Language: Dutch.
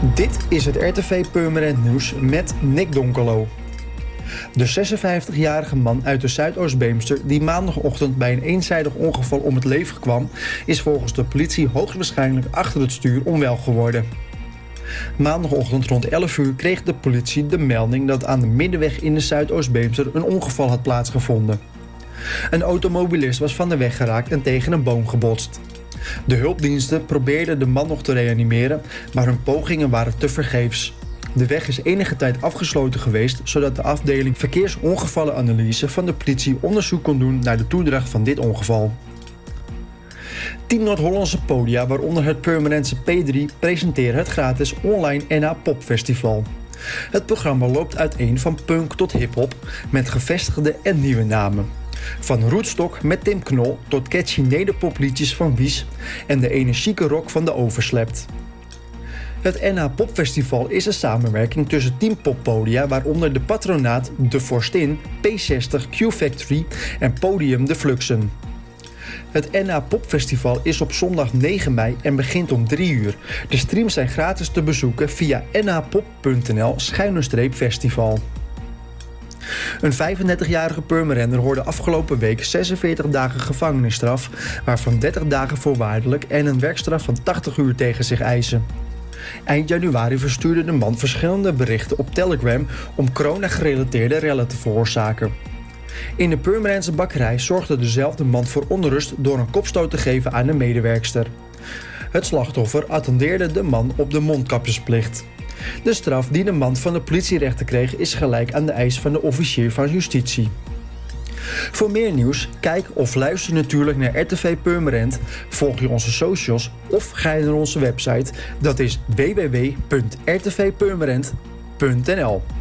Dit is het RTV Purmerend Nieuws met Nick Donkelo. De 56-jarige man uit de Zuidoost-Beemster die maandagochtend bij een eenzijdig ongeval om het leven kwam, is volgens de politie hoogstwaarschijnlijk achter het stuur onwel geworden. Maandagochtend rond 11 uur kreeg de politie de melding dat aan de middenweg in de Zuidoost-Beemster een ongeval had plaatsgevonden. Een automobilist was van de weg geraakt en tegen een boom gebotst. De hulpdiensten probeerden de man nog te reanimeren, maar hun pogingen waren tevergeefs. De weg is enige tijd afgesloten geweest, zodat de afdeling verkeersongevallenanalyse van de politie onderzoek kon doen naar de toedracht van dit ongeval. 10 Noord-Hollandse podia, waaronder het Permanentse P3, presenteren het gratis online NA Pop Festival. Het programma loopt uiteen van punk tot hip-hop, met gevestigde en nieuwe namen. Van Roetstok met Tim Knol tot catchy nederpopliedjes van Wies en de energieke rock van de Overslept. Het NH Popfestival is een samenwerking tussen 10 poppodia, waaronder de Patronaat, De Forstin, P60, Q-Factory en Podium De Fluxen. Het NH Popfestival is op zondag 9 mei en begint om 3 uur. De streams zijn gratis te bezoeken via nhpop.nl-festival. Een 35-jarige Purmerender hoorde afgelopen week 46 dagen gevangenisstraf, waarvan 30 dagen voorwaardelijk en een werkstraf van 80 uur tegen zich eisen. Eind januari verstuurde de man verschillende berichten op Telegram om corona-gerelateerde rellen te veroorzaken. In de Purmerendse bakkerij zorgde dezelfde man voor onrust door een kopstoot te geven aan een medewerkster. Het slachtoffer attendeerde de man op de mondkapjesplicht. De straf die de man van de politierechter kreeg is gelijk aan de eis van de officier van justitie. Voor meer nieuws, kijk of luister natuurlijk naar RTV Purmerend, volg je onze socials of ga je naar onze website. Dat is www.rtvpurmerend.nl